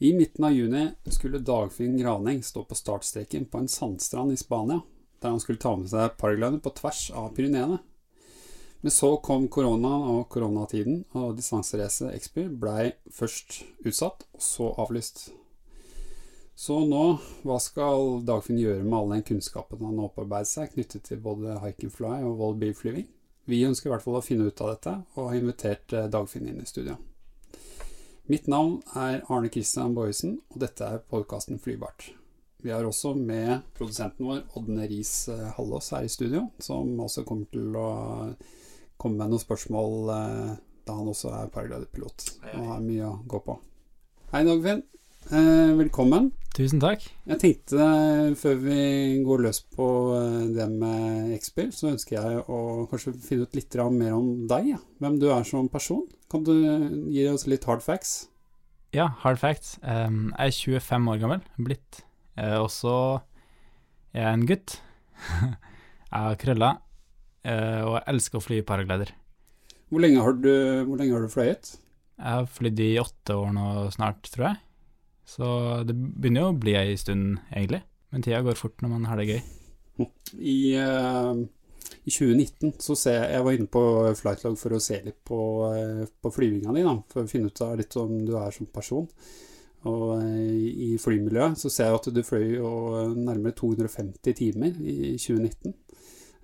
I midten av juni skulle Dagfinn Graning stå på startstreken på en sandstrand i Spania, der han skulle ta med seg paraglider på tvers av Pyreneene. Men så kom korona og koronatiden, og distanseracet Expir blei først utsatt, og så avlyst. Så nå, hva skal Dagfinn gjøre med all den kunnskapen han har opparbeidet seg knyttet til både hike fly og Wallbee-flyving? Vi ønsker i hvert fall å finne ut av dette, og har invitert eh, Dagfinn inn i studio. Mitt navn er Arne Christian Boyesen, og dette er podkasten Flybart. Vi har også med produsenten vår, Ådne Riis eh, Hallås, her i studio, som også kommer til å komme med noen spørsmål eh, da han også er paragliderpilot og har mye å gå på. Hei, Dagfinn. Eh, velkommen. Tusen takk. Jeg tenkte, før vi går løs på det med X-Bill, så ønsker jeg å kanskje finne ut litt mer om deg. Ja. Hvem du er som person. Kan du gi oss litt hard facts? Ja, hard facts. Um, jeg er 25 år gammel, blitt. Uh, og så er jeg en gutt. jeg har krøller, uh, og jeg elsker å fly paraglider. Hvor lenge har du, hvor lenge har du fløyet? Jeg har flydd i åtte år nå snart, tror jeg. Så det begynner jo å bli ei stund, egentlig. Men tida går fort når man har det gøy. I uh, i 2019 så ser jeg Jeg var inne på Flightlog for å se litt på, uh, på flyvinga di, da, for å finne ut av litt om du er som person. Og uh, i flymiljøet så ser jeg at du fløy jo nærmere 250 timer i 2019.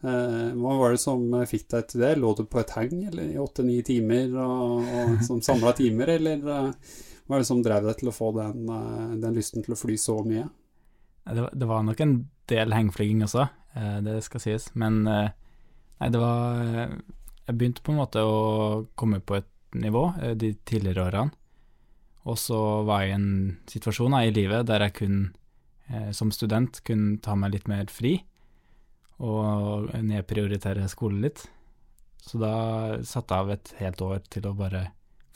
Eh, hva var det som fikk deg til det? Lå du på et hang eller i åtte-ni timer og, og som samla timer, eller hva er det som drev deg til å få den, den lysten til å fly så mye? Det, det var nok en del hengflyging også, det skal sies. Men Nei, det var Jeg begynte på en måte å komme på et nivå eh, de tidligere årene. Og så var jeg i en situasjon i livet der jeg kun, eh, som student, kunne ta meg litt mer fri. Og nedprioritere skolen litt. Så da satte jeg av et helt år til å bare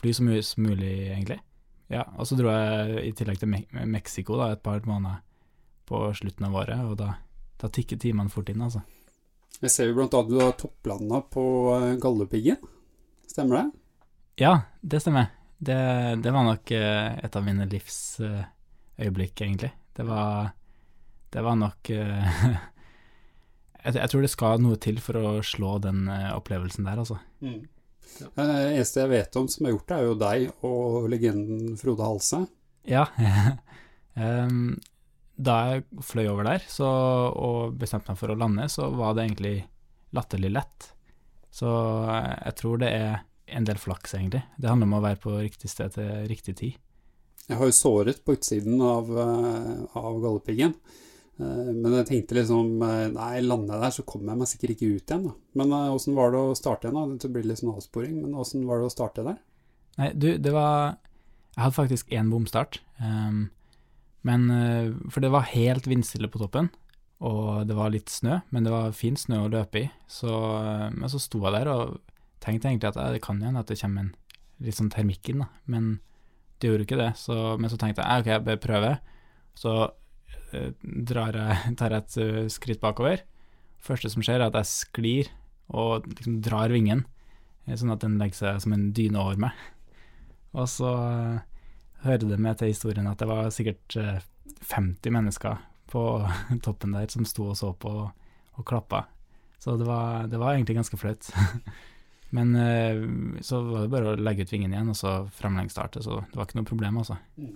fly så mye som mulig, egentlig. Ja, og så dro jeg i tillegg til Me Mexico da, et par måneder på slutten av året, og da, da tikket timene fort inn, altså. Jeg ser jo blant annet du har topplanda på eh, Galdhøpiggen. Stemmer det? Ja, det stemmer. Det, det, var nok eh, et av mine livs øyeblikk, egentlig. Det var, det var nok eh, jeg, jeg, tror det skal noe til for å slå den opplevelsen der, altså. Mm. Det eneste jeg vet om som har gjort det, er jo deg og legenden Frode Halse. Ja. um, da jeg fløy over der så, og bestemte meg for å lande, så var det egentlig latterlig lett. Så jeg tror det er en del flaks, egentlig. Det handler om å være på riktig sted til riktig tid. Jeg har jo såret på utsiden av, eh, av Galdhøpiggen. Eh, men jeg tenkte liksom eh, Nei, lander jeg der, så kommer jeg meg sikkert ikke ut igjen, da. Men åssen var det å starte igjen, da? Det blir litt sånn avsporing, men åssen var det å starte der? Nei, du, det var Jeg hadde faktisk én bomstart. Um, men eh, For det var helt vindstille på toppen, og det var litt snø, men det var fin snø å løpe i. Så, eh, men så sto jeg der og tenkte egentlig at det kan hende at det kommer en litt sånn termikk inn, da. Men det gjorde ikke det. Så, men så tenkte jeg ok, jeg bør prøve. Så eh, jeg, tar jeg et uh, skritt bakover. første som skjer, er at jeg sklir og liksom drar vingen, sånn at den legger seg som en dyne over meg. Og så hører det med til historien at det var sikkert 50 eh, mennesker på toppen der som sto og så på og klappa. Så det var, det var egentlig ganske flaut. Men eh, så var det bare å legge ut vingen igjen, og så fremlengsstarte, så det var ikke noe problem, altså. Mm.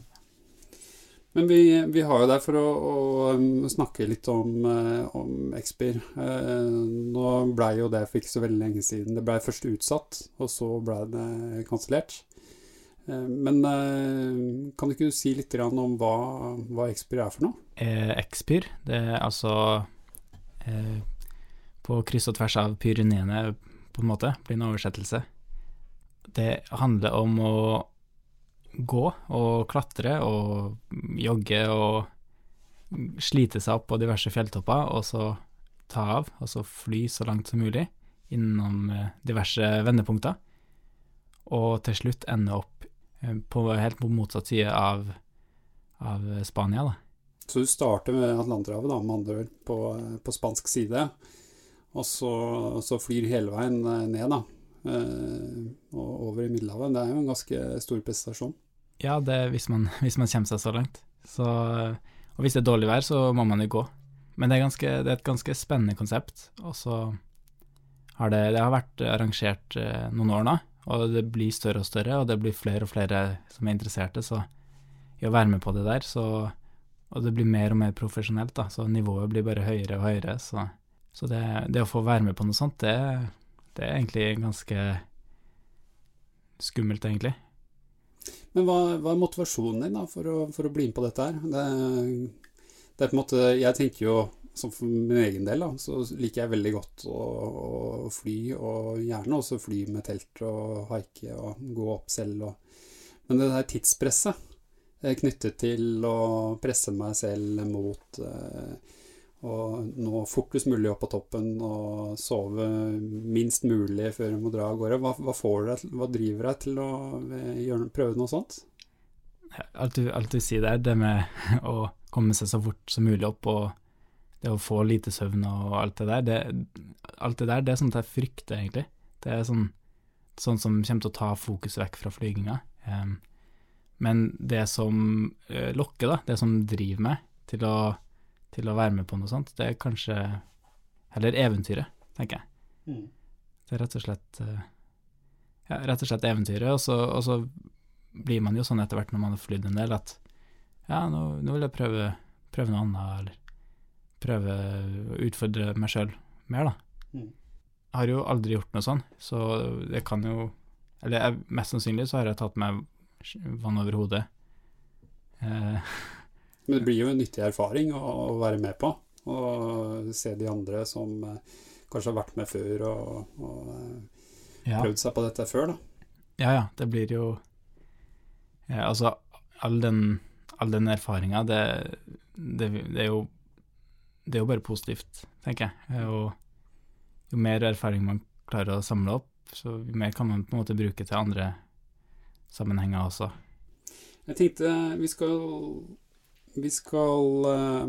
Men vi, vi, har jo deg for å, å, um, snakke litt om, uh, om Expir. Uh, nå blei jo det for ikke så veldig lenge siden. Det blei først utsatt, og så blei det kansellert. Eh, men eh, kan du ikke si litt om hva, hva Expir er for noe? Eh, Expir, det er altså eh, på kryss og tvers av Pyreneene, på en måte, blir en oversettelse. Det handler om å gå og klatre og jogge og slite seg opp på diverse fjelltopper, og så ta av, og så fly så langt som mulig innom eh, diverse vendepunkter, og til slutt ende opp Eh, på, helt på motsatt side av, av Spania, da. Så du starter med Atlanterhavet, da, med andre ord, på, på, spansk side, og så, så, flyr hele veien eh, ned, da, og over i Middelhavet. Det er jo en ganske stor prestasjon. Ja, det hvis man, hvis man kommer seg så langt. Så, og hvis det er dårlig vær, så må man jo gå. Men det er, ganske, det er et ganske spennende konsept. Og så har det, det har vært arrangert eh, noen år nå, og det blir større og større, og det blir flere og flere som er interesserte. Så i å være med på det der, så Og det blir mer og mer profesjonelt, da, så nivået blir bare høyere og høyere. Så, så det, det, å få være med på noe sånt, det, det er egentlig ganske skummelt, egentlig. Men hva, hva, er motivasjonen din da, for å, for å bli med på dette her? Det, det, er på en måte Jeg tenker jo, som for min egen del, da, så liker jeg veldig godt å, å fly, og gjerne også fly med telt og haike og gå opp selv. Og, men det der tidspresset knyttet til å presse meg selv mot eh, å nå fortest mulig opp på toppen og sove minst mulig før du må dra av gårde. Hva, hva, deg, hva driver deg til å eh, gjøre, prøve noe sånt? Alt du, alt du sier der, det med å komme seg så fort som mulig opp og det å få lite søvn og alt det der, det, alt det der, det er sånt jeg frykter, egentlig. Det er sånn, sånn som kommer til å ta fokus vekk fra flyginga. Men det som uh, lokker, da, det som driver meg til å, til å, være med på noe sånt, det er kanskje heller eventyret, tenker jeg. Mm. Det er rett og slett uh, ja, rett og slett eventyret, og så, og så, blir man jo sånn etter hvert når man har flydd en del, at ja, nå, nå vil jeg prøve, prøve, noe annet, eller prøve å utfordre meg sjøl mer, da. Mm. Jeg har jo aldri gjort noe sånn, så det kan jo Eller jeg, mest sannsynlig så har jeg tatt meg vann over hodet. Eh. Men det blir jo en nyttig erfaring å, å, være med på, og se de andre som eh, kanskje har vært med før og, og eh, ja. prøvd seg på dette før, da. Ja, ja, det blir jo ja, Altså, all den, all den erfaringa, det, det, det, er jo Det er jo bare positivt, tenker jeg. Og jo mer erfaring man klarer å samle opp, så mer kan man på en måte bruke til andre sammenhenger også. Jeg tenkte vi skal, vi skal uh,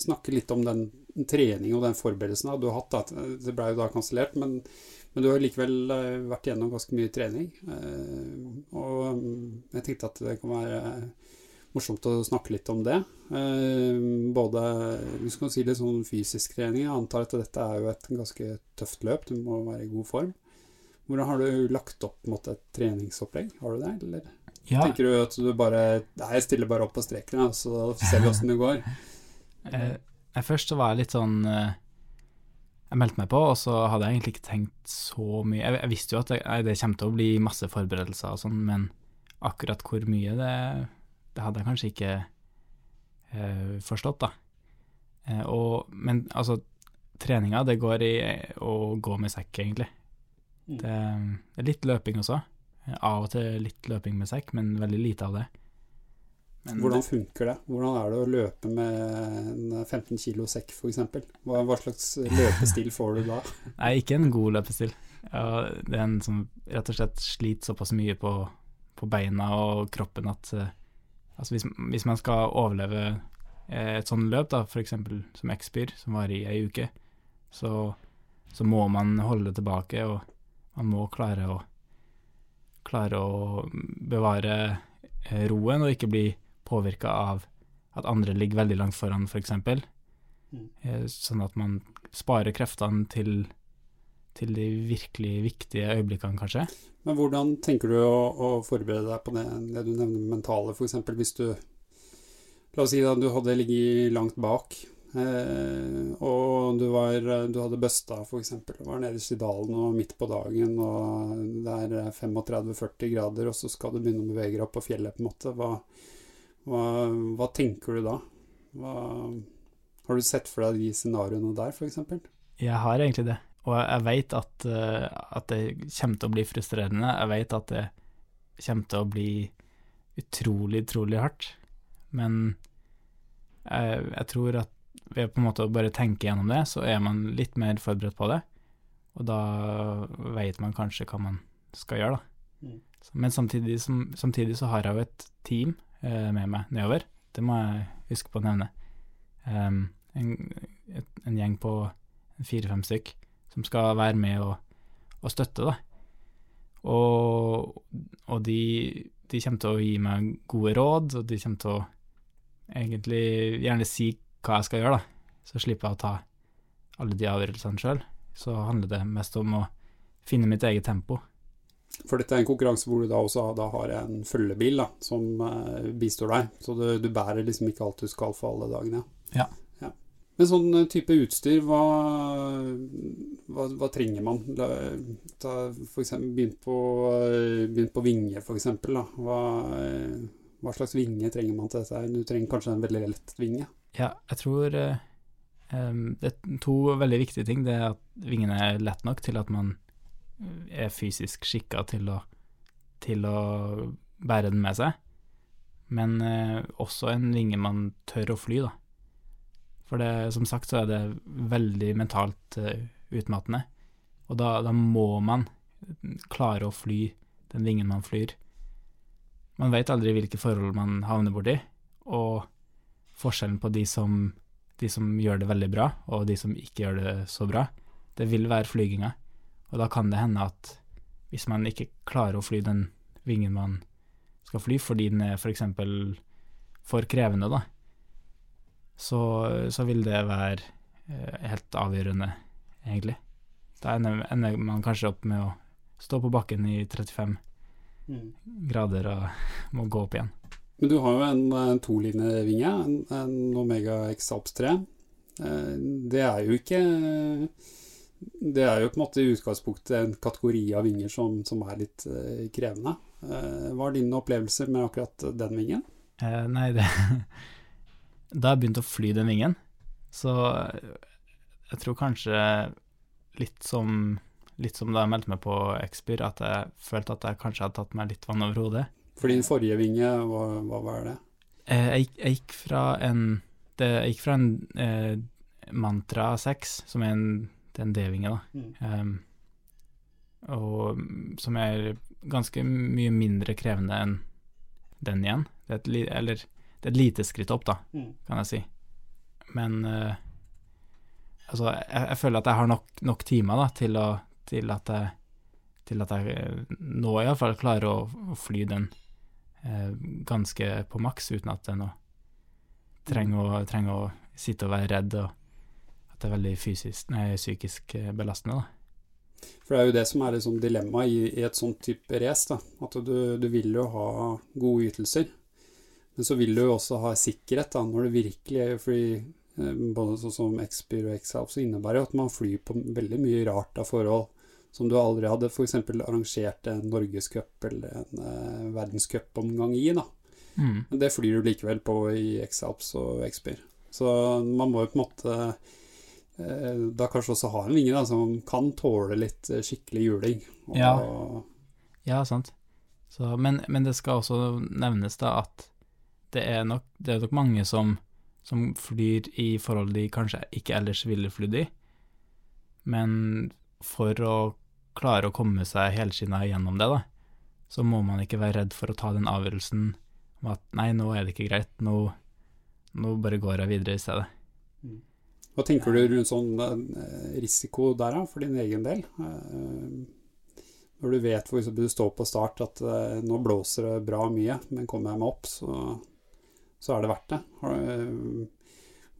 snakke litt om den trening og den forberedelsen du har hatt. Da. Det ble jo da kansellert, men, men, du har likevel uh, vært gjennom ganske mye trening. Uh, og jeg tenkte at det kan være morsomt å snakke litt om det. både vi skal si litt sånn fysisk trening. Jeg antar at dette er jo et ganske tøft løp. Du må være i god form. Hvordan har du lagt opp måte, et treningsopplegg? Har du det, eller ja. tenker du at du bare Nei, jeg stiller bare opp på streken, og så ser vi åssen det går? jeg, først så var jeg litt sånn eh, Jeg meldte meg på, og så hadde jeg egentlig ikke tenkt så mye Jeg, jeg visste jo at det, det kommer til å bli masse forberedelser og sånn, men akkurat hvor mye, det, det hadde jeg kanskje ikke eh, forstått, da. Eh, og, men altså, treninga, det går i å gå med sekk, egentlig. Det, Det, er litt løping også. Av og til litt løping med sekk, men veldig lite av det. Men, Hvordan funker det? Hvordan er det å løpe med en 15 kilo sekk, f.eks.? Hva, hva slags løpestil får du da? Nei, ikke en god løpestil. Ja, det er en som rett og slett sliter såpass mye på, på beina og kroppen at uh, altså hvis, hvis, man skal overleve eh, et sånt løp, da, f.eks. som X-Byr, som varer i ei uke, så, så må man holde tilbake. og man må klare å, klare å bevare eh, roen og ikke bli påvirka av at andre ligger veldig langt foran, f.eks. For mm. Eh, sånn at man sparer kreftene til, til, de virkelig viktige øyeblikkene, kanskje. Men hvordan tenker du å, å forberede deg på det, det du nevner mentale, f.eks. hvis du La oss si at du hadde ligget langt bak Eh, og du, var, du hadde busta, f.eks. Var nederst i dalen og midt på dagen, og det er 35-40 grader, og så skal du begynne å bevege deg opp på fjellet, på en måte. Hva, hva, hva tenker du da? Hva, har du sett for deg de scenarioene der, f.eks.? Jeg har egentlig det. Og jeg vet at, uh, at, det kommer til å bli frustrerende. Jeg vet at det kommer til å bli utrolig, utrolig hardt. Men jeg, jeg tror at ved på en måte å bare tenke gjennom det, så er man litt mer forberedt på det. Og da veit man kanskje hva man skal gjøre, da. Mm. Men samtidig, som, samtidig, så har jeg jo et team eh, med meg nedover. Det må jeg huske på å nevne. Um, en, et, en, gjeng på fire-fem stykk som skal være med og, og støtte, da. Og, og de, de kommer til å gi meg gode råd, og de kommer til å egentlig gjerne si hva jeg skal gjøre, da. Så slipper jeg å ta alle de avgjørelsene sjøl. Så handler det mest om å finne mitt eget tempo. For dette er en konkurranse hvor du da også da har en følgebil da, som eh, bistår deg. Så du, du bærer liksom ikke alt du skal for alle dagene. Ja. Men sånn eh, type utstyr, hva, hva, hva trenger man? Ta for eksempel, begynn på, eh, begynn på vinge. Da. Hva, hva slags vinge trenger man til dette? Du trenger kanskje en veldig lett vinge. Ja, jeg tror eh, det er to veldig viktige ting. Det er at vingene er lett nok til at man er fysisk skikka til til å bære den med seg, men eh, også en vinge man tør å fly, da. For det, som sagt så er det veldig mentalt eh, utmattende, og da, da må man klare å fly den vingen man flyr. Man vet aldri hvilke forhold man havner borti, og forskjellen på de som, de som gjør det veldig bra, og de som ikke gjør det så bra, det vil være flyginga. Og da kan det hende at hvis man ikke klarer å fly den vingen man skal fly, fordi den er f.eks. For, for krevende, da, så, så vil det være eh, helt avgjørende, egentlig. Da ender, ender man kanskje opp med å stå på bakken i 35 grader og må gå opp igjen. Men du har jo en, en tolinjevinge, en, en Omega X Alps 3. Eh, Det er jo ikke Det er jo på en måte i utgangspunktet en kategori av vinger som, som er litt eh, krevende. Eh, Hva er dine opplevelser med akkurat den vingen? Eh, nei, det Da jeg begynte å fly den vingen, så jeg tror kanskje litt som, litt som da jeg meldte meg på Expir, at jeg følte at jeg kanskje hadde tatt meg litt vann over hodet. For din forrige vinge, hva, hva var det? Eh, jeg, jeg gikk fra en det, Jeg gikk fra en eh, Mantra 6, som er en, det er en D-vinge, da. Ehm, og mm, som er ganske mye mindre krevende enn den igjen. Det er et, eller, det er et lite skritt opp, da, kan jeg si. Men uh, altså, jeg, jeg føler at jeg har nok, nok timer da, til, å, til at jeg til at jeg eh, nå iallfall klarer å, å fly den ganske på maks, uten at jeg trenger å, trenger å sitte og være redd, og at det er veldig fysisk, nei, psykisk eh, belastende. da. For det er jo det som er liksom dilemmaet i, i et sånt type race. At du, du vil jo ha gode ytelser, men så vil du jo også ha sikkerhet da, når det virkelig fordi eh, både sånn som X-Pyr og X-Alp så innebærer jo at man flyr på veldig mye rart av forhold som du aldri hadde f.eks. arrangert en norgescup eller en eh, verdenscupomgang i. da. Mm. Men det flyr du likevel på i X-Alps og X-Pyr. Så man må jo på en måte eh, da kanskje også ha en vinge da, som kan tåle litt eh, skikkelig juling. Og, Ja. Ja, sant. Så, men, men det skal også nevnes da at det er nok, det er nok mange som, som flyr i forhold de kanskje ikke ellers ville flydd i, men for å klare å komme seg helskinna gjennom det, da, så må man ikke være redd for å ta den avgjørelsen om at nei, nå er det ikke greit, nå, nå bare går jeg videre i stedet. Hva tenker du rundt sånn eh, risiko der, da, for din egen del? Eh, når du vet eksempel du står på start at eh, nå blåser det bra mye, men kommer jeg meg opp, så, så er det verdt det.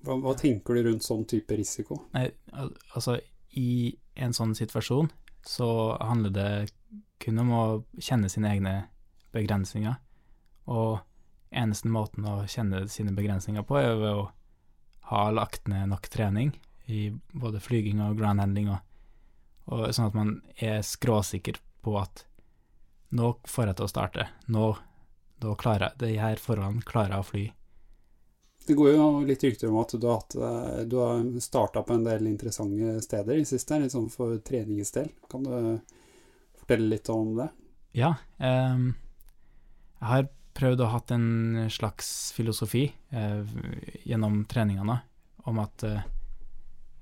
Hva, hva tenker du rundt sånn type risiko? Nei, altså i en sånn situasjon så handler det kun om å kjenne sine egne begrensninger, og eneste måten å kjenne sine begrensninger på er ved å ha lagt ned nok trening i både flyging og groundhandling, og, og sånn at man er skråsikker på at nå får jeg til å starte, nå, nå klarer jeg, de her forholdene klarer jeg å fly. Det går jo litt rykter om at du har, hatt, eh, har starta på en del interessante steder i siste, litt sånn for treningens del. Kan du fortelle litt om det? Ja, ehm, jeg har prøvd å ha en slags filosofi eh, gjennom treningene om at eh,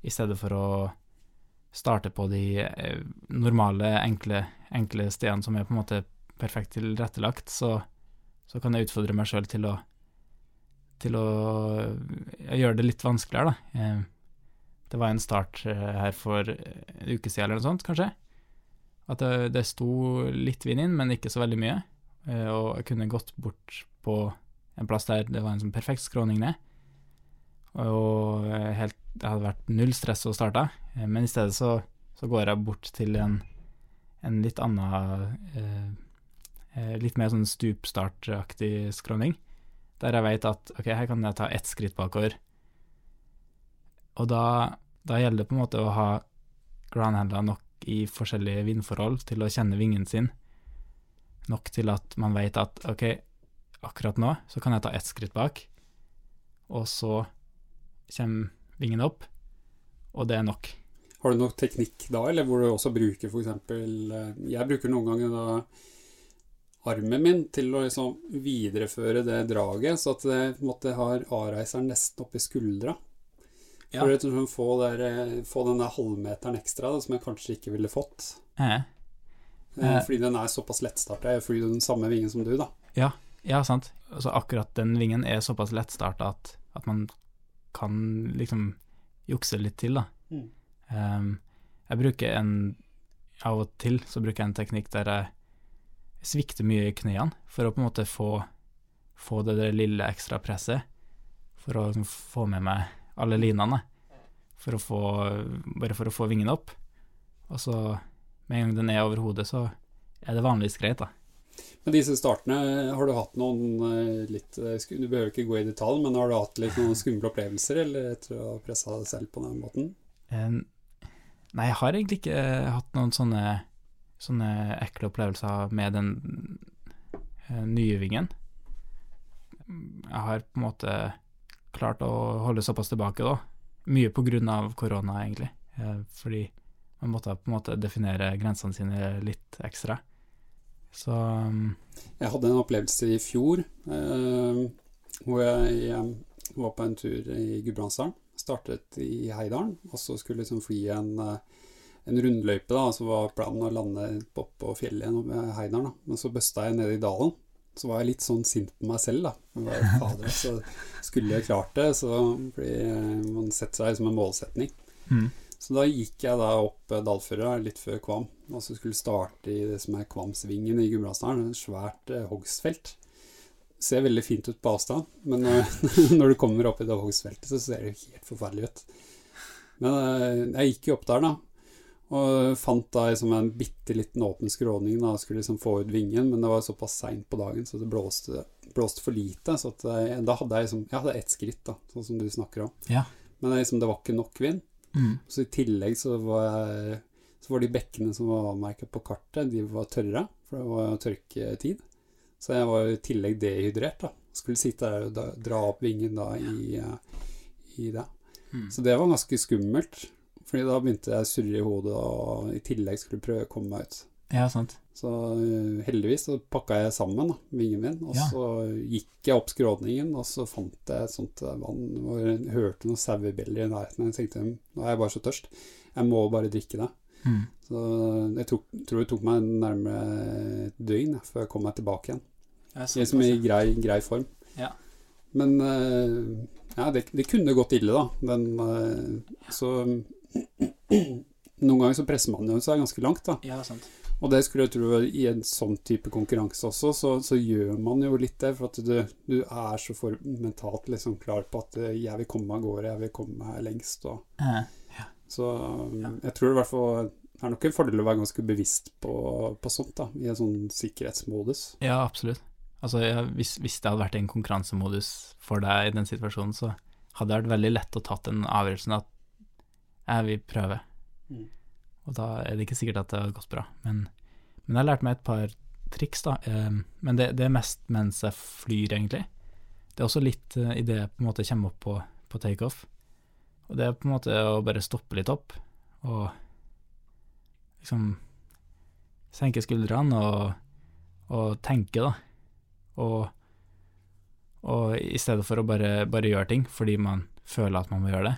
i stedet for å starte på de eh, normale, enkle, enkle stedene som er på en måte perfekt tilrettelagt, så, så kan jeg utfordre meg sjøl til å til å gjøre det litt vanskeligere, da. Eh, det var en start eh, her for en uke siden eller noe sånt, kanskje. At det, det sto litt vind inn, men ikke så veldig mye. eh, og jeg kunne gått bort på en plass der det var en sånn perfekt skråning ned, og helt, det hadde vært null stress å starte, men i stedet så, så går jeg bort til en, en litt annen eh, Litt mer sånn stupstartaktig skråning, der jeg vet at ok, her kan jeg ta ett skritt bakover. Og da, da gjelder det på en måte å ha groundhandla nok i forskjellige vindforhold til å kjenne vingen sin, nok til at man vet at ok, akkurat nå så kan jeg ta ett skritt bak, og så kommer vingen opp, og det er nok. Har du noe teknikk da, eller hvor du også bruker f.eks. Jeg bruker noen ganger da armen min til å liksom videreføre det draget, så at jeg på en måte har A-reiseren nesten oppi skuldra. Ja. For å liksom få, der, eh, få den der halvmeteren ekstra da, som jeg kanskje ikke ville fått. Eh, Eh. Fordi den er såpass lettstarta. Jeg flyr den samme vingen som du, da. ja, ja, sant. Altså akkurat den vingen er såpass lettstarta at, at man kan liksom jukse litt til, da. Mm. Um, jeg bruker en Av og til så bruker jeg en teknikk der jeg svikter mye i knærne, for å på en måte få, få det der lille ekstra presset. For å liksom få med meg alle linene. For å få, bare for å få vingene opp. Og så, med en gang den er over hodet, så er det vanligvis greit, da. Men disse startene, har du hatt noen eh, litt eh, Du behøver ikke gå i detalj, men har du hatt litt noen skumle opplevelser eller etter å ha pressa deg selv på den måten? Eh, Nei, jeg har egentlig ikke hatt noen sånne, sånne ekle opplevelser med den eh, nye vingen. Jeg har på en måte klart å holde såpass tilbake, da. Mye på grunn av korona, egentlig. Eh, Fordi man måtte på en måte definere grensene sine litt ekstra. Så um, Jeg hadde en opplevelse i fjor eh, hvor jeg jeg var på en tur i Gudbrandsdalen. Startet i Heidalen, og så skulle liksom fly en, eh, en rundløype. da, Så var planen å lande oppå fjellet gjennom med Heidalen. da. Men så busta jeg nede i dalen. Så var jeg litt sånn sint på meg selv, da. Jeg var, Fader, så skulle jeg klart det. Så, eh, man setter seg som en målsetning. mm, Så da gikk jeg da opp eh, Dalføra litt før Kvam, og så skulle starte i det som er Kvamsvingen i Gudbrandsdalen, et svært eh, hogstfelt. Ser veldig fint ut på avstand, men eh, når du kommer opp i det hogstfeltet, så ser det helt forferdelig ut. Men jeg gikk jo opp der, da, og fant da liksom en bitte liten åpen skråning da, og skulle liksom få ut vingen, men det var såpass seint på dagen, så det blåste, blåste for lite. Så at jeg, da hadde jeg liksom Jeg hadde ett skritt, da, sånn som du snakker om. Ja. Men det, liksom, det var ikke nok vind. mm, Så i tillegg så var, jeg, så var de bekkene som var avmerket på kartet, de var tørre, for det var tørketid. Så jeg var i tillegg dehydrert, da. Skulle sitte der og da, dra opp vingen da i, eh, i det. mm. Så det var ganske skummelt, fordi da begynte jeg å surre i hodet og i tillegg skulle prøve å komme meg ut. Ja, sant. Så eh, heldigvis så pakka jeg sammen da, vingen min, og Ja. så gikk jeg opp skråningen, og så fant jeg et sånt eh, vann, og jeg hørte noen sauebjeller i nærheten, jeg tenkte, nå er jeg bare så tørst, jeg må bare drikke det. Mm. Så jeg tok, tror det tok meg nærmere et døgn før jeg kom meg tilbake igjen. Liksom i grei, grei form. Ja. Men eh, ja, det, det kunne gått ille, da. Men så Noen ganger så presser man jo seg ganske langt, da. Ja, sant. Og det skulle jeg tro i en sånn type konkurranse også, så, så gjør man jo litt det. For at du, du er så for mentalt liksom klar på at eh, 'jeg vil komme meg av gårde, jeg vil komme meg lengst'. Og, ja. så um, Ja. jeg tror det i hvert fall er nok en fordel å være ganske bevisst på, på sånt, da. I en sånn sikkerhetsmodus. Ja, absolutt. Altså, jeg, hvis, hvis det hadde vært en konkurransemodus for deg i den situasjonen, så hadde det vært veldig lett å tatt den avgjørelsen at jeg vil prøve. Mm. Og da er det ikke sikkert at det har gått bra. Men, men jeg har lært meg et par triks, da. Eh, Men det, det er mest mens jeg flyr, egentlig. Det er også litt i det jeg på en måte kommer opp på, på takeoff. Og det er på en måte å bare stoppe litt opp, og liksom senke skuldrene og, og tenke, da. Og, og i stedet for å bare, bare gjøre ting fordi man føler at man må gjøre det,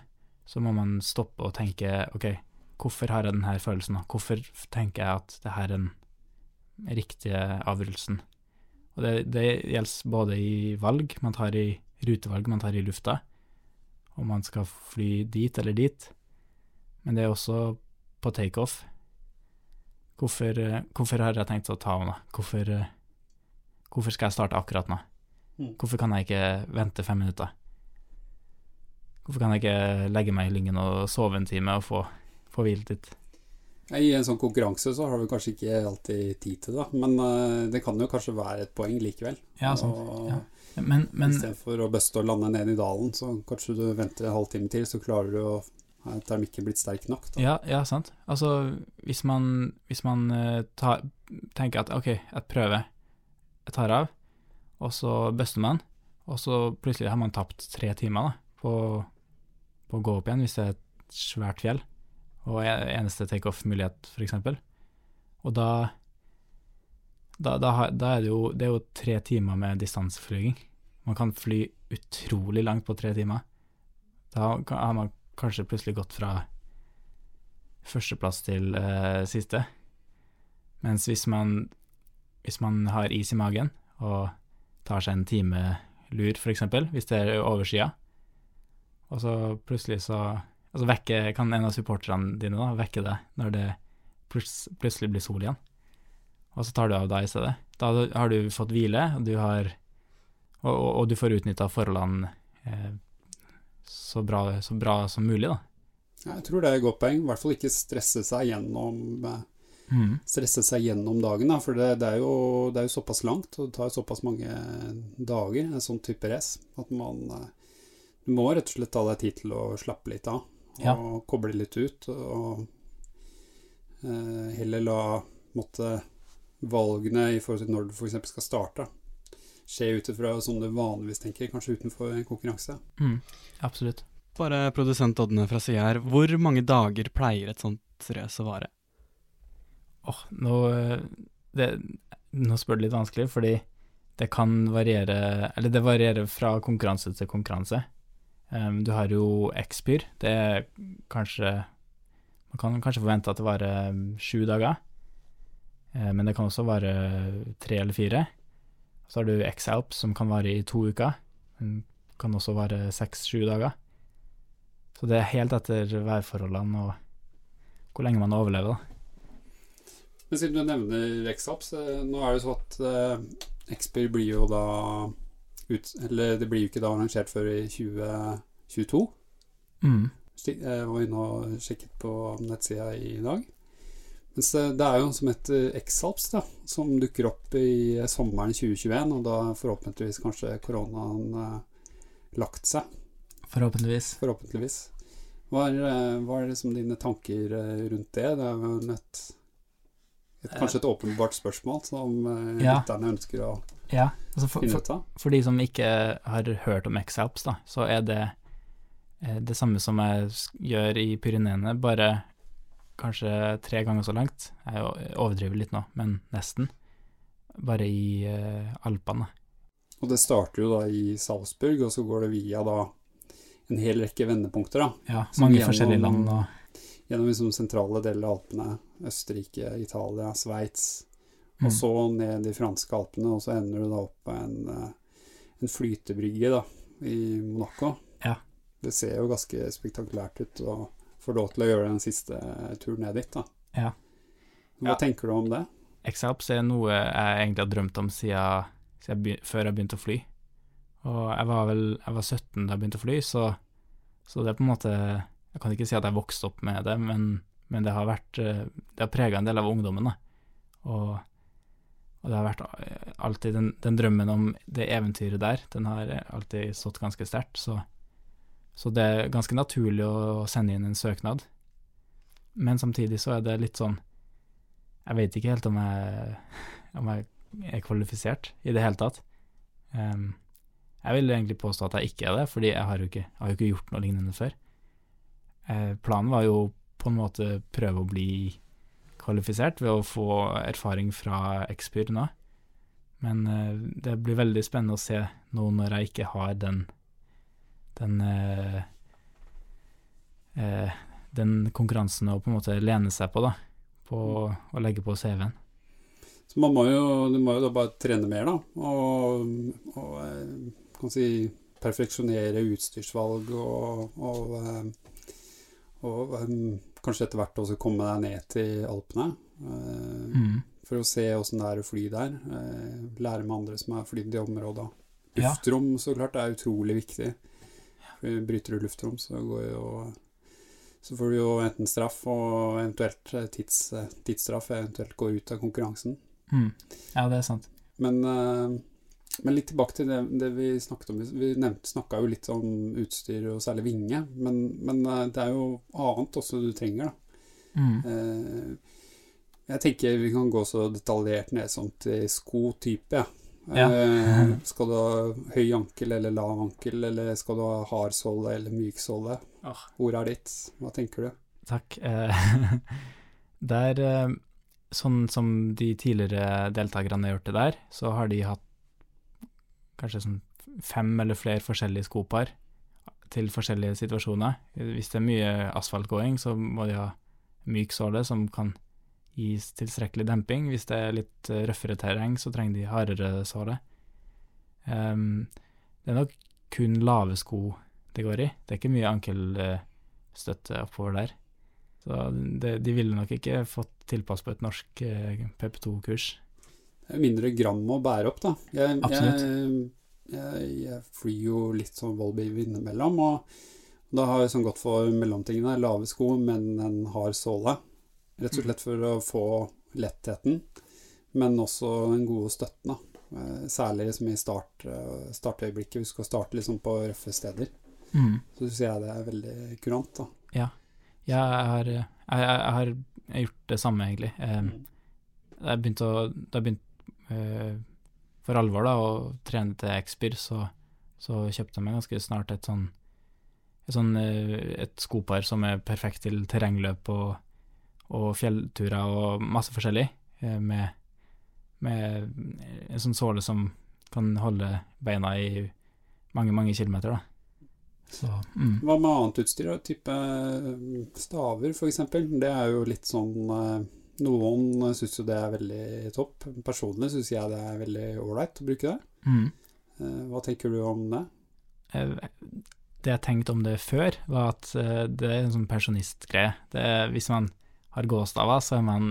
så må man stoppe og tenke ok, hvorfor har jeg denne følelsen? Hvorfor tenker jeg at det her er den riktige avgjørelsen? Og det, det gjelder både i valg man tar i rutevalg man tar i lufta, om man skal fly dit eller dit, men det er også på takeoff. Hvorfor, eh, hvorfor har jeg tenkt å ta henne? Hvorfor, eh, Hvorfor skal jeg starte akkurat nå? Mm. Hvorfor kan jeg ikke vente fem minutter? Hvorfor kan jeg ikke legge meg i lyngen og sove en time og få, få hvilt litt? I en sånn konkurranse så har du kanskje ikke alltid tid til det, men eh, det kan jo kanskje være et poeng likevel. Ja, sant. Og Ja. Men, men Istedenfor å bøste og lande ned i dalen, så kanskje du venter en halvtime til, så klarer du å er termikken blitt sterk nok. Da. Ja, ja, sant. Altså, hvis man, hvis man ta, tenker at ok, jeg prøver, jeg tar av, og så buster man, og så plutselig har man tapt tre timer da, på, på å gå opp igjen, hvis det er et svært fjell, og er eneste takeoff-mulighet, eksempel. Og da, da, da, da er det jo, det er jo tre timer med distanseflyging. Man kan fly utrolig langt på tre timer. Da har man kanskje plutselig gått fra førsteplass til eh, siste. Mens hvis man, hvis man har is i magen og tar seg en time lur, eksempel, hvis det er over skya, og så plutselig så Altså vekke, kan en av supporterne dine da vekke deg når det plutselig blir sol igjen, og så tar du av deg i stedet. Da har du fått hvile, og du har Og, og, og du får utnytta forholdene eh, så, bra, så bra som mulig, da. Jeg tror det er et godt poeng. I hvert fall ikke stresse seg gjennom eh, Mm. stresse seg gjennom dagen, da, for det, det, er jo, det er jo såpass langt, og det tar såpass mange dager, en sånn type race, at man eh, Du må rett og slett ta deg tid til å slappe litt av, og Ja. koble litt ut, og eh, heller la måtte, valgene i forhold til når du f.eks. skal starte, skje ut ifra sånn du vanligvis tenker, kanskje utenfor en konkurranse. Mm. Absolutt. Bare produsent Odne fra sida her, hvor mange dager pleier et sånt race å vare? Åh, nå, eh, det, nå spør du litt vanskelig, fordi det kan variere Eller det varierer fra konkurranse til konkurranse. Em, du har jo X-Pyr. Det er kanskje Man kan kanskje forvente at det varer sju dager, um, men det kan også vare tre eller fire. Så har du X-Alp, som kan vare i to uker. Den kan også vare seks-sju dager. Så det er helt etter værforholdene og hvor lenge man overlever, da. Men siden du nevner X-Ups, eh, nå er det så at eh, Expyr blir jo da ut, Eller det blir jo ikke da arrangert før i 2022. Mm. Jeg var inne og sjekket på nettsida i dag. Mens det, det er jo som heter X-Alps, da, som dukker opp i sommeren 2021, og da forhåpentligvis kanskje koronaen eh, lagt seg. Forhåpentligvis. Forhåpentligvis. Hva er, eh, hva er liksom dine tanker eh, rundt det? Det er jo et, et kanskje et åpenbart spørsmål som eh, Ja. lytterne ønsker å Ja, altså for, for, for de som ikke har hørt om X-Alps, da, så er det eh, det samme som jeg gjør i Pyreneene, bare kanskje tre ganger så langt. Jeg overdriver litt nå, men nesten. Bare i uh, Alpene. Og det starter jo da i Salzburg, og så går det via da en hel rekke vendepunkter, da. Ja, mange gjennom- forskjellige land og Gjennom liksom sentrale deler av Alpene. Østerrike, Italia, Sveits. Mm. Og så ned de franske alpene, og så ender du da opp på en, eh, en flytebrygge da, i Monaco. Ja. Det ser jo ganske spektakulært ut å få lov til å gjøre den siste turen ned dit. da. Ja. Hva Ja. tenker du om det? X-Alps er noe jeg egentlig har drømt om siden, siden jeg før jeg begynte å fly. Og jeg var vel jeg var 17 da jeg begynte å fly, så, så det er på en måte Jeg kan ikke si at jeg vokste opp med det, men, men det har vært eh, Det har prega en del av ungdommen, da. Og, og det har vært eh, alltid den, den drømmen om det eventyret der, den har alltid stått ganske sterkt, så, så det er ganske naturlig å sende inn en søknad. Men samtidig så er det litt sånn jeg vet ikke helt om jeg, om jeg er kvalifisert i det hele tatt. Um, jeg vil egentlig påstå at jeg ikke er det, fordi jeg har jo ikke, har jo ikke gjort noe lignende før. Eh, planen var jo på en måte prøve å bli kvalifisert ved å få erfaring fra X-Pyr nå. Men eh, det blir veldig spennende å se nå når jeg ikke har den den eh, eh, den konkurransen å på en måte lene seg på, da på å legge på CV-en. Så man må jo, du må jo da bare trene mer, da. Og, og kan si perfeksjonere utstyrsvalg og, og, og, og kanskje etter hvert også komme deg ned til Alpene. Eh, Mm. for å se åssen det er å fly der. Eh, lære med andre som har flydd i området. Luftrom så klart er utrolig viktig. For Bryter du luftrom, så går jo så får du jo enten straff og eventuelt eh, tids, eh, tidsstraff, eventuelt går ut av konkurransen. Mm. Ja, det er sant. Men, eh, men litt tilbake til det, det vi snakket om. Vi snakka jo litt om utstyr, og særlig vinge. Men, men eh, det er jo annet også du trenger, da. Mm. Eh, jeg tenker vi kan gå så detaljert ned som til skotype. Ja. Ja. Eh, skal du ha høy ankel eller lav ankel, eller skal du ha hard såle eller myk såle? Åh. Ordet er ditt. Hva tenker du? Takk. det eh, sånn som de tidligere deltakerne har gjort det der, så har de hatt kanskje sånn fem eller flere forskjellige skopar til forskjellige situasjoner. Hvis det er mye asfaltgåing, så må de ha myk såle som kan gi tilstrekkelig demping. Hvis det er litt røffere terreng, så trenger de hardere såle. Um, det er nok kun lave sko det går i. Det er ikke mye ankelstøtte oppover der. Så det, de ville nok ikke fått tilpass på et norsk eh, PP2-kurs. Det er mindre gram å bære opp, da. Jeg, Absolutt. Jeg, jeg, jeg flyr jo litt sånn Volbeat innimellom, og da har jeg sånn gått for mellomtingene. Lave sko, men en hard såle. Rett og slett for å få lettheten, men også den gode støtten. da. Eh, Særlig liksom i start, eh, startøyeblikket, du skal starte liksom på røffe steder. Mm. Så syns jeg det er veldig kurant. da. Ja, jeg har, jeg, jeg har gjort det samme, egentlig. Jeg, jeg begynte å Da jeg begynte eh, for alvor da, og trene til X-Byr, så, så kjøpte jeg meg ganske snart et sånn et, sånn, eh, et skopar som er perfekt til terrengløp og, og fjellturer og masse forskjellig, eh, med, med en sånn såle som kan holde beina i mange, mange kilometer, da. Så, mm. Hva med annet utstyr? Type staver, f.eks. Det er jo litt sånn Noen syns jo det er veldig topp. Personlig syns jeg det er veldig ålreit å bruke det. Mm. Eh, Hva tenker du om det? Eh, Det jeg tenkte om det før, var at eh, det er en sånn pensjonistgreie. Hvis man har gåstaver, så er man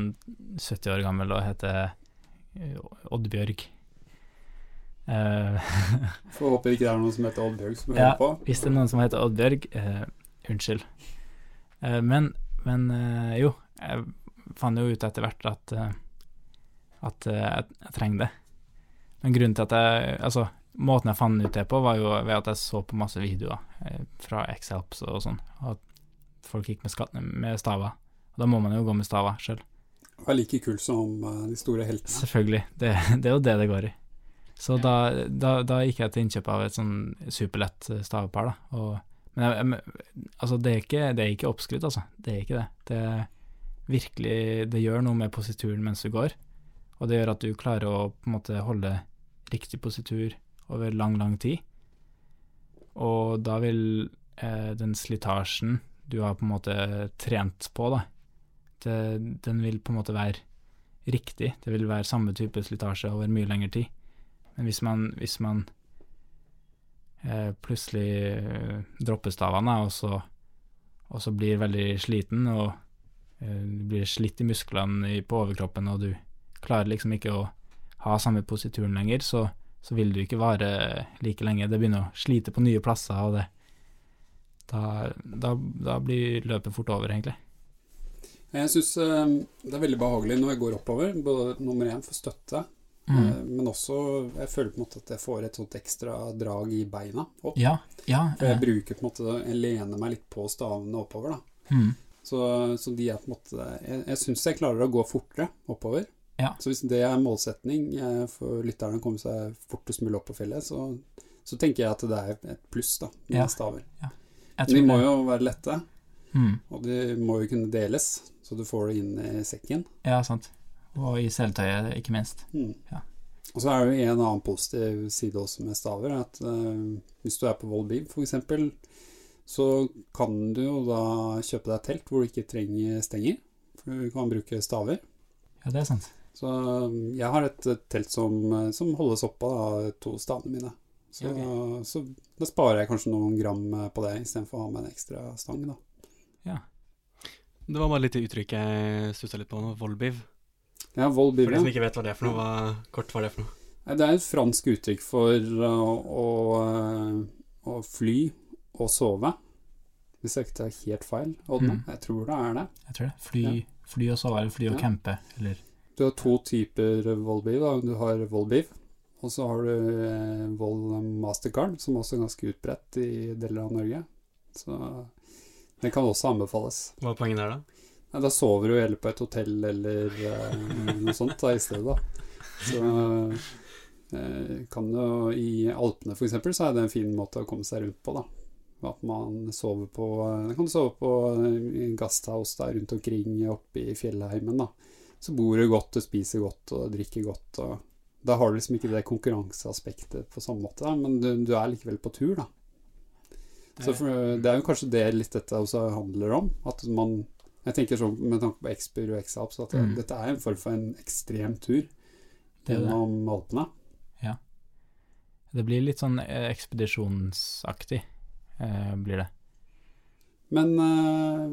70 år gammel og heter Oddbjørg. Får håpe ikke det er noen som heter Oddbjørg som Ja. hører på. Hvis det er noen som heter Oddbjørg, uh, unnskyld. Uh, men men uh, jo, jeg fant jo ut etter hvert at, eh, at eh, jeg, jeg trenger det. Men grunnen til at jeg Altså, måten jeg fant ut det på, var jo ved at jeg så på masse videoer eh, fra X-Helps og sånn, og at folk gikk med, skatt, med staver. Og da må man jo gå med staver sjøl. Er like kul som de store heltene. Selvfølgelig. Det, det er jo det det går i. Så da, da, da gikk jeg til innkjøp av et sånn superlett stavepar, da. Og, men jeg, jeg, altså, det er, ikke, det er ikke oppskrytt, altså. Det er ikke det. Det er virkelig Det gjør noe med posituren mens du går, og det gjør at du klarer å på en måte holde riktig positur over lang, lang tid. Og da vil eh, den slitasjen du har på en måte trent på, da, det, den vil på en måte være riktig. Det vil være samme type slitasje over mye lengre tid. Men hvis man, hvis man eh, plutselig eh, dropper stavene, og så, og så blir veldig sliten, og du blir slitt i musklene på overkroppen, og du klarer liksom ikke å ha samme posituren lenger, så, så vil du ikke vare like lenge. Det begynner å slite på nye plasser, og det Da, da, da blir løpet fort over, egentlig. Jeg syns det er veldig behagelig når jeg går oppover, både nummer én for støtte, Mm. eh, men også jeg føler på en måte at jeg får et sånt ekstra drag i beina opp. Ja, ja. For jeg eh, bruker på en måte Jeg lener meg litt på stavene oppover, da. mm. Så, så de er på en måte Jeg, jeg syns jeg klarer å gå fortere oppover. Ja. Så hvis det er målsetning eh, for lytterne å komme seg fortest mulig opp på fjellet, så, så tenker jeg at det er et pluss, da, med Ja. staver. Ja. Men de må jo være lette, mm. og de må jo kunne deles, så du får det inn i sekken. Ja, sant. Og i seletøyet, ikke minst. Mm. Ja. Og så er det jo en annen positiv side også med staver, at uh, hvis du er på Volbeat f.eks., så kan du jo da kjøpe deg telt hvor du ikke trenger stenger, for du kan bruke staver. Ja, det er sant. Så um, jeg har et eh, telt som, eh, som holdes oppe av to stavene mine. Så, Ja, så da sparer jeg kanskje noen gram eh, på det, istedenfor å ha med en ekstra stang, da. Det var bare litt det uttrykket jeg stussa litt på nå, Volbiv. Ja, Volbiv, For de som ikke vet hva det er for noe, hva kort var det for noe. Det er et fransk uttrykk for å, å, å fly og sove. Hvis jeg ikke tar helt feil, Ådne. Mm. Jeg tror det er det. Jeg tror det. Fly, fly og sove, eller fly og Ja. campe, eller Du har to typer volbiv. Da. Du har volbiv, og så har du eh, vol mastercard, som også er ganske utbredt i deler av Norge. Så det kan også anbefales. Hva er poenget der, da? Nei, da sover du heller på et hotell eller eh, noe sånt da, i stedet, da. Så eh, kan du I Alpene for eksempel, så er det en fin måte å komme seg rundt på, da. At man sover på kan sove på eh, gasthouse der rundt omkring oppe i fjellheimen, da. Så bor du godt, du spiser godt og drikker godt. og Da har du liksom ikke det konkurranseaspektet på samme måte, da, men du, du er likevel på tur, da. Så for, det er jo kanskje det litt dette også handler om. At man Jeg tenker sånn med tanke på Xpur og X-Alps at Mm. dette er en form for en ekstrem tur gjennom Alpene. Det blir litt sånn eh, ekspedisjonsaktig, eh, blir det. Men eh,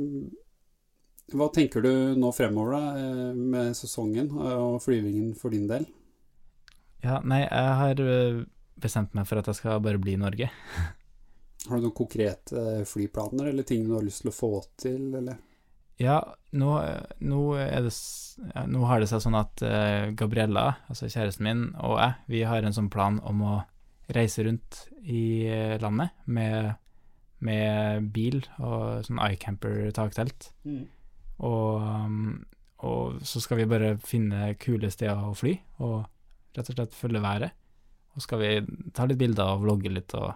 hva tenker du nå fremover da, eh, med sesongen og flyvingen for din del? Ja, nei, jeg har eh, bestemt meg for at jeg skal bare bli i Norge. Har du noen konkrete flyplaner eller ting du har lyst til å få til, eller? Ja, nå, nå, det, nå har det seg sånn at Gabriella, altså kjæresten min, og jeg, vi har en sånn plan om å reise rundt i landet med, med bil og sånn iCamper-taktelt. Og, um, og så skal vi bare finne kule steder å fly, og rett og slett følge været. Og skal vi ta litt bilder og vlogge litt, og,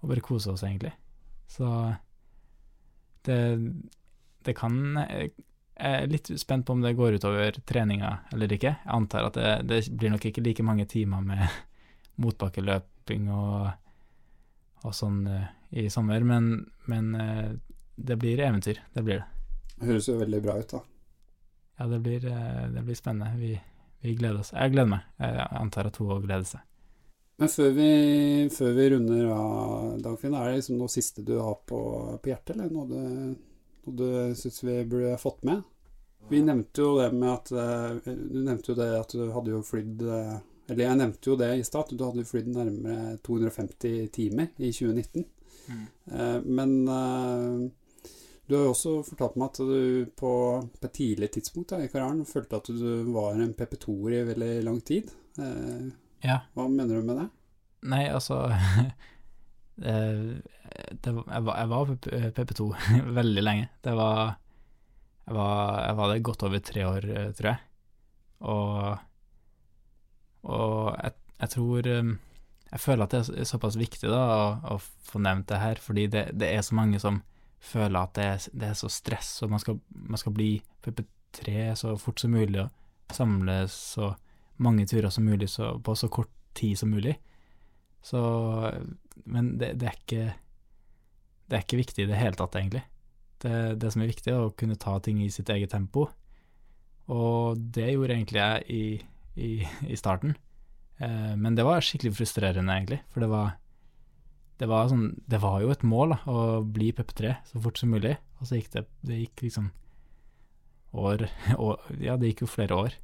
og bare kose oss, egentlig. Så det, det kan Jeg er litt spent på om det går utover treninga eller ikke. Jeg antar at det, det blir nok ikke like mange timer med motbakkeløping og, og sånn eh, i sommer, men, men eh, det blir eventyr. Det blir det. Det Høres jo veldig bra ut, da. Ja, det blir, eh, det blir spennende. Vi, vi gleder oss. Jeg gleder meg. Jeg antar at hun òg gleder seg. Men før vi, før vi runder av, Dagfinn, er det liksom noe siste du har på, på hjertet, eller noe du, noe du syns vi burde fått med? Vi nevnte jo det med at eh, Du nevnte jo det at du hadde jo flydd Eller jeg nevnte jo det i stad, du hadde flydd nærmere 250 timer i 2019. Mm. Men eh, du har jo også fortalt meg at du på, på et tidlig tidspunkt da, i karrieren følte at du var en PP2-er i veldig lang tid. Eh, Ja. Hva mener du med det? Nei, altså eh, det, jeg, var, jeg var PP2 veldig lenge. Det var jeg, var jeg var det godt over tre år, eh, tror jeg. Og, og jeg, jeg tror eh, Jeg føler at det er såpass viktig da å, å få nevnt det her, fordi det, det er så mange som føler at det er, det er så stress, og man skal, man skal bli PP3 så fort som mulig og samle så mange turer som mulig så, på så kort tid som mulig. Så Men det, det er ikke Det er ikke viktig i det hele tatt, egentlig. Det, det som er viktig, er å kunne ta ting i sitt eget tempo. Og det gjorde egentlig jeg i, i, i starten. Eh, men det var skikkelig frustrerende, egentlig. For det var det var, sånn, det var jo et mål da, å bli PP3 så fort som mulig, og så gikk det Det gikk liksom år, år Ja, det gikk jo flere år.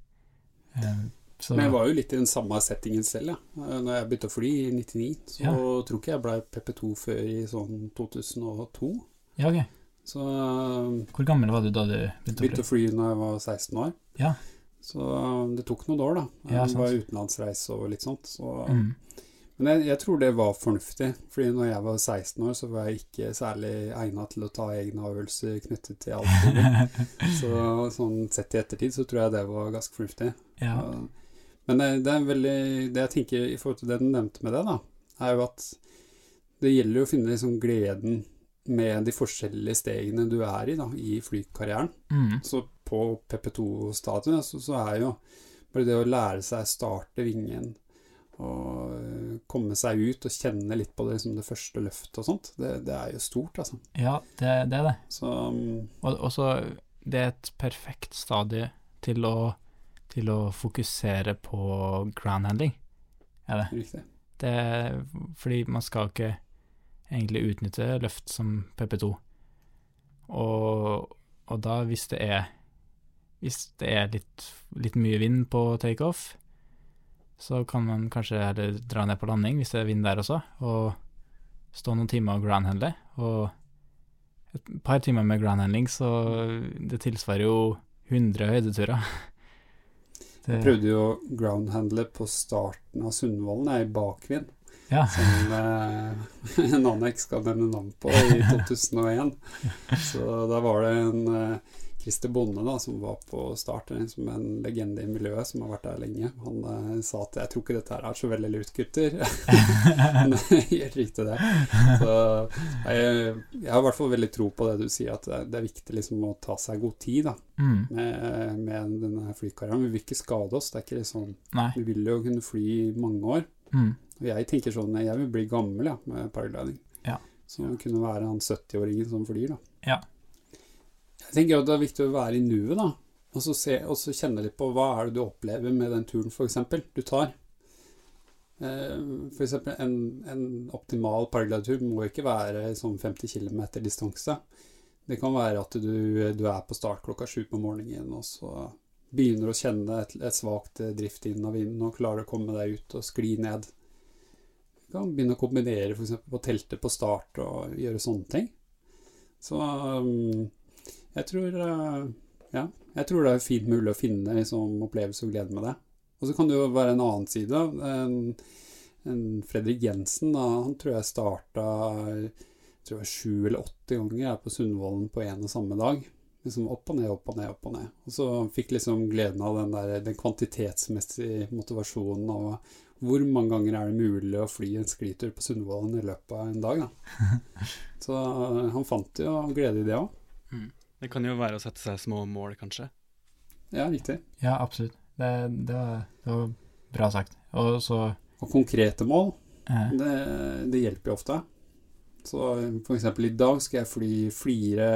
Eh, så, Men jeg var jo litt i den samme settingen selv, ja. Eh, Når jeg begynte å fly i 99, så Ja. tror ikke jeg ble PP2 før i sånn 2002. Ja, ok. Så eh, Hvor gammel var du da du begynte å fly? begynte å fly når jeg var 16 år. Ja. Så eh, det tok noen år, da. Ja, Jeg var utenlandsreise og litt sånt. Så. Mm. Men jeg, jeg tror det var fornuftig, fordi når jeg var 16 år, så var jeg ikke særlig egnet til å ta egne avgjørelser knyttet til alt. så sånn sett i ettertid så tror jeg det var ganske fornuftig. Ja. Men det, det er veldig Det jeg tenker i forhold til det du nevnte med det, da, er jo at det gjelder jo å finne liksom gleden med de forskjellige stegene du er i da, i flykarrieren. Mm. Så på PP2-stadiet så, så er jo bare det å lære seg starte vingen og øh, komme seg ut og kjenne litt på det, liksom det første løftet og sånt, det, det er jo stort, altså. ja, det, det er det. Så um, Og så Det er et perfekt stadie til å, til å fokusere på ground handling, er det. riktig. det. er Fordi man skal ikke egentlig utnytte løft som PP2. Og, og da, hvis det er hvis det er litt, litt mye vind på takeoff, så kan man kanskje heller dra ned på landing hvis det er vind der også, og stå noen timer og groundhandle. Og et par timer med groundhandling, så det tilsvarer jo 100 høydeturer. Jeg prøvde jo å groundhandle på starten av Sundvolden, jeg, i bakvind. Ja. Som eh, en annen jeg ikke skal nevne navn på, i 2001. Så da var det en eh, Christer Bonde da, som var på start, liksom som en legende i miljøet, som har vært der lenge. Han uh, sa at 'jeg tror ikke dette her er så veldig lurt, gutter'. Men helt riktig, det. Så jeg, jeg har i hvert fall veldig tro på det du sier, at det, er viktig liksom å ta seg god tid da, Mm. med, med denne flykarrieren. Vi vil ikke skade oss. Det er ikke liksom Nei. Vi vil jo kunne fly i mange år. Mm. Og jeg tenker sånn Jeg vil bli gammel ja, med paragliding. Ja. Så kunne være han 70-åringen som flyr, da. Ja. Jeg tenker at det er viktig å være i nuet, da. Og så, se, og så kjenne litt på hva er det du opplever med den turen, f.eks. du tar. F.eks. For eksempel en, en optimal paraglidertur må ikke være sånn 50 km distanse. Det kan være at du, du er på start klokka sju på morgenen, og så begynner å kjenne et, et svakt drift inn av vinden, og klarer å komme deg ut og skli ned. Du kan begynne å kombinere f.eks. på teltet på start og gjøre sånne ting. Så um, jeg tror uh, Ja, jeg tror det er fint mulig å finne liksom, opplevelse og glede med det. Og så kan det jo være en annen side. En, en Fredrik Jensen, da, han tror jeg starta tror jeg sju eller åtte ganger på Sundvolden på en og samme dag. Liksom opp og ned, opp og ned, opp og ned. Og så fikk liksom gleden av den, der, den kvantitetsmessige motivasjonen av hvor mange ganger er det mulig å fly en sklitur på Sundvolden i løpet av en dag, da. Så uh, han fant jo glede i det òg. Det kan jo være å sette seg små mål, kanskje. Ja, riktig. Ja, absolutt. Det, det, var, det var bra sagt. Og så Og konkrete mål, eh, det, det hjelper jo ofte. Så for eksempel i dag skal jeg fly fire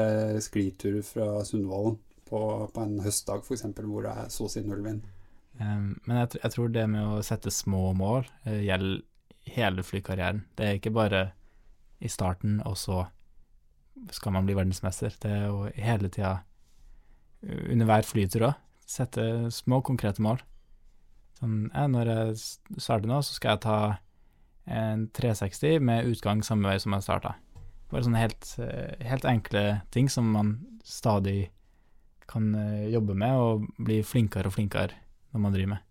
skliturer fra Sundvolden på, på en høstdag, for eksempel, hvor det er så å si null vind. Um, men jeg, jeg tror det med å sette små mål eh, gjelder hele flykarrieren. Det er ikke bare i starten, og så skal man bli verdensmester. Det er jo hele tida, under hver flytur òg, sette små, konkrete mål. Sånn, ja, når jeg starter nå, så skal jeg ta en 360 med utgang samme vei som jeg starta. Bare sånne helt, helt enkle ting som man stadig kan eh, jobbe med og bli flinkere og flinkere når man driver med.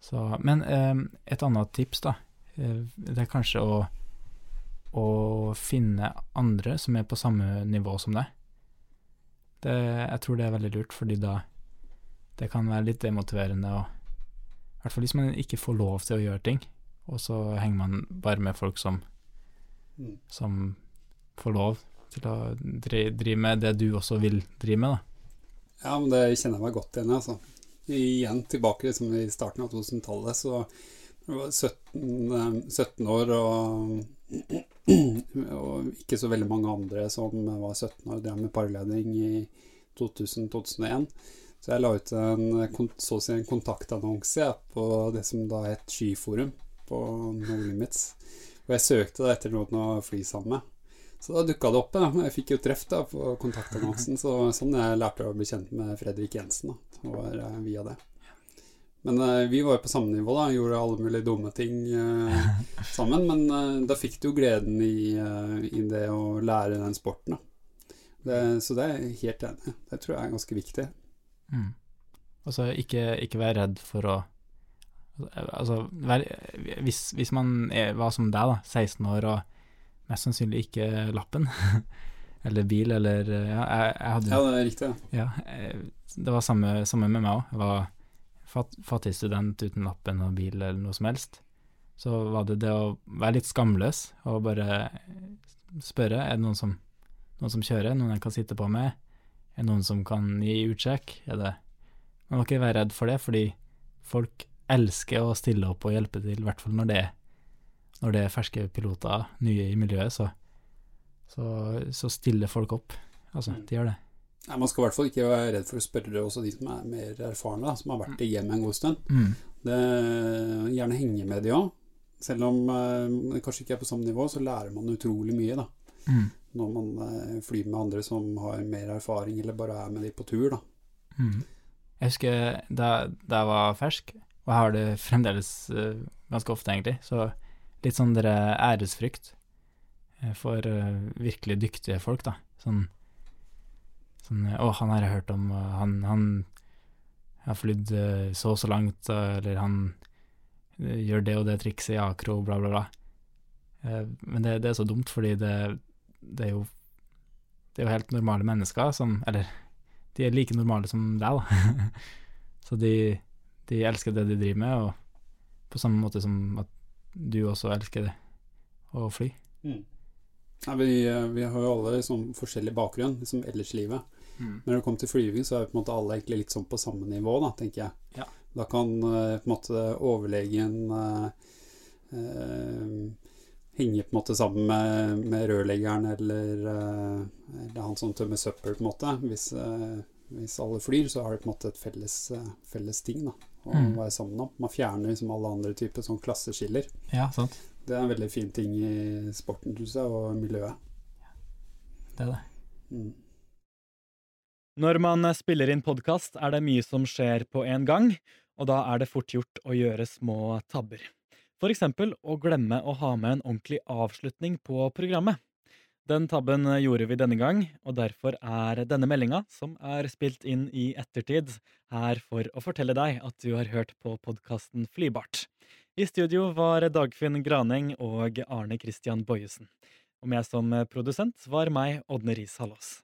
Så, men eh, et annet tips, da, eh, det er kanskje å, å finne andre som er på samme nivå som deg. Det, jeg tror det er veldig lurt, fordi da det kan være litt demotiverende å I hvert fall hvis man ikke får lov til å gjøre ting, og så henger man bare med folk som, Mm. som får lov til å dri, drive med det du også vil drive med, da. Ja, men det kjenner jeg meg godt igjen i, altså. Igjen tilbake liksom i starten av 2000-tallet, så jeg var 17, eh, 17 år og, og ikke så veldig mange andre som var 17 år og drev med parleding i 2000-2001. Så jeg la ut en, så å si en kontaktannonse på det som da het Skyforum på No Limits. Og jeg søkte da etter noen å fly sammen med. Så da dukka det opp. Da. Jeg fikk jo treff da på kontaktannonsen, så sånn jeg lærte å bli kjent med Fredrik Jensen. Da. Var eh, via det. Men uh, vi var jo på samme nivå, da. Gjorde alle mulige dumme ting uh, sammen. Men uh, da fikk du jo gleden i, i det å lære den sporten, da. Det, så det er jeg helt enig i. Det tror jeg er ganske viktig. Mm. Altså, ikke, ikke være redd for å Altså, vær, hvis, hvis man er, var som deg, da, 16 år, og mest sannsynlig ikke lappen, eller bil, eller Ja, jeg, jeg hadde Ja, det er riktig. Ja. Eh, det var samme, samme med meg òg. Jeg var fattig student uten lappen og bil eller noe som helst. Så var det det å være litt skamløs og bare spørre er det noen som, noen som kjører, noen jeg kan sitte på med, er det noen som kan gi utsjekk, er det Man må ikke være redd for det, fordi folk elsker å stille opp og hjelpe til, i hvert fall når det, når det er ferske piloter, nye i miljøet, så, så, så stiller folk opp. Altså, de gjør det. Nei, man skal i hvert fall ikke være redd for å spørre også de som er mer erfarne, da, som har vært i hjemmet en god stund. Mm. Det, gjerne henge med de òg. Selv om eh, det kanskje ikke er på samme nivå, så lærer man utrolig mye da, Mm. når man eh, flyr med andre som har mer erfaring, eller bare er med de på tur. da. Mm. Jeg husker da, da jeg var fersk, og jeg har det fremdeles uh, ganske ofte, egentlig, så litt sånn dere æresfrykt eh, for uh, virkelig dyktige folk, da. Sånn Sånn eh, Å, han har jeg hørt om, han, han har flydd eh, så og så langt, eller han eh, gjør det og det trikset i akro, bla, bla, bla. Men det, det er så dumt, fordi det, det er jo Det er jo helt normale mennesker som Eller, de er like normale som deg, da. så de, de elsker det de driver med, og på samme måte som at du også elsker det, å fly. Ja, vi, eh, vi har jo alle liksom forskjellig bakgrunn liksom ellers i livet. Når det kommer til flyving, så er på en måte alle egentlig litt sånn på samme nivå, da, tenker jeg. Ja. Da kan eh, på en måte overlegen eh, eh, henge på en måte sammen med, med rørleggeren eller, eh, eller han som tømmer søppel, på en måte. Hvis, eh, hvis alle flyr, så har det på en måte et felles, felles ting da, å Mm. være sammen om. Man fjerner liksom alle andre typer sånn klasseskiller. Ja, sant. Det er en veldig fin ting i sporten, synes jeg, og miljøet. Det er det. Mm. Når man spiller inn podkast, er det mye som skjer på en gang, og da er det fort gjort å gjøre små tabber. For eksempel å glemme å ha med en ordentlig avslutning på programmet. Den tabben gjorde vi denne gang, og derfor er denne meldinga, som er spilt inn i ettertid, her for å fortelle deg at du har hørt på podkasten Flybart. I studio var Dagfinn Graneng og Arne Christian Bojesen. Og med som produsent var meg, Ådne Riis Hallås.